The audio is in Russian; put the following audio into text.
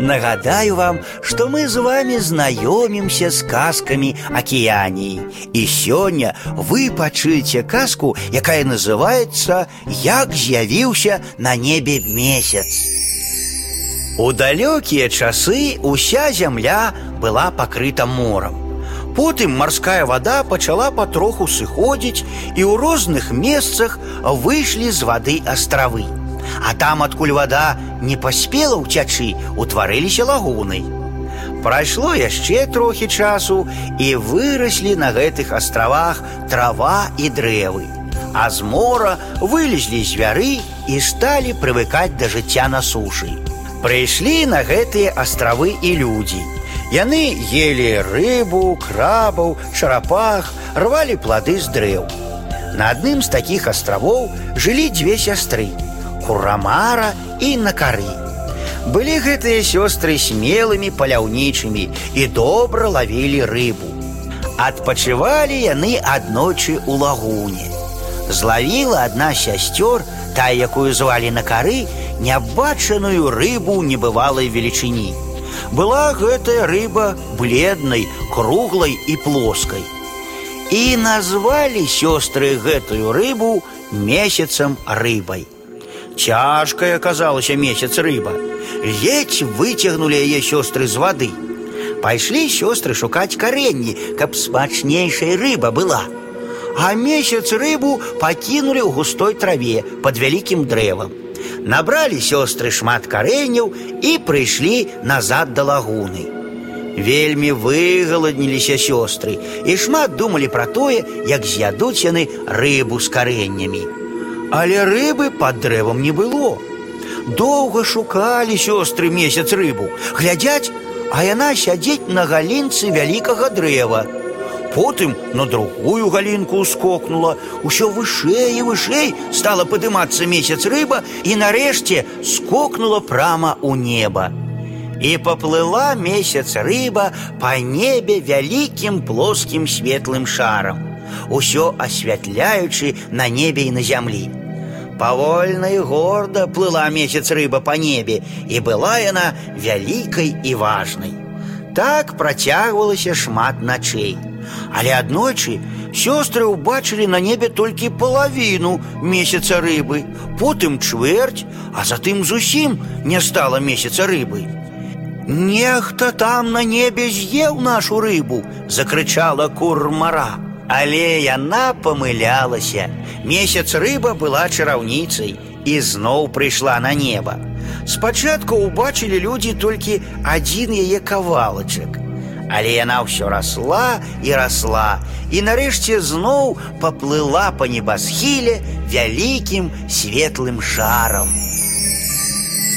Нагадаю вам, что мы з вами знаёмімся з казкамі акіяніі. І сёння вы пачуеце казку, якая называется Як з'явіўся на небе месяц. У далёкія часы уся зямля была пакрыта морам. Потым марская вода пачала патроху сыходзіць і ў розных месцах выйшлі з вады астравы. А там, адкуль вода не паспела ўцячы, утварыліся лагуны. Прайшло яшчэ трохі часу і выраслі на гэтых астравах трава і дрэвы. А з мора вылезлі звяры і сталі прывыкаць да жыцця на сушы. Прыйшлі на гэтыя астравы і людзі. Яны ели рыбу, крабаў, шарапах, рвалі плады з дрэў. На адным з такіх астравоў жылі дзве сястры Курамара і Накары. Былі гэтыя сёстры смелымі паляўнічымі і добра лавілі рыбу. Адпачывалі яны аднойчы ў лагуне. Злавіла адна сясцёр, та, якую звалі на кары, нябачаную рыбу небывалай велічыні. Была гэтая рыба бледнай, круглай і плоскай. І назвалі сёстры гэтую рыбу месяцам рыбай. Цяжкая аказалася месяц рыба. Ледзь выцягнули яе сёстры з вады. Пайшлі сёстры шукаць каренні, каб смачнейшая рыба была. А месяц рыбу пакінулі ў густой траве под вялікім дрэвам. Набралі сёстры шмат карэнняў і прыйшлі назад да лагуны. Вельмі выгаладніліся сёстры і шмат думалі пра тое, як з'ядуць яны рыбу з карэннямі. Але рыбы под дрэвам не было. Доўга шукалі сёстры месяц рыбу, глядзяць, а яна сядзець на галінцы вялікага дрэва. Потым на другую галінку ускокнула, усё вышэй і вышэй стала падымацца месяц рыба і нарэшце скокнула прама ў неба. І паплыла месяц рыба па небе вялікім плоскім светлым шарам, усё асвятляючы на небе і на зямлі. Павольна і горда плыла месяц рыба па небе, і была яна вялікай і важнай. Так працягвалася шмат начэй. Але аднойчы сёстры ўбачылі на небе толькі палавіну месяца рыбы, потым чвэрць, а затым зусім не стала месяца рыбы. Нехта там на небе з'еў нашу рыбу, закрычала курмара. Але яна памылялася. Месяц рыба была чараўніцай і зноў прыйшла на неба. Спачатку ўбачылі людзі толькі адзін яе кавалачак. Але яна ўсё расла і расла і нарэшце зноў паплыла па небасхіле вялікім светлым шарам.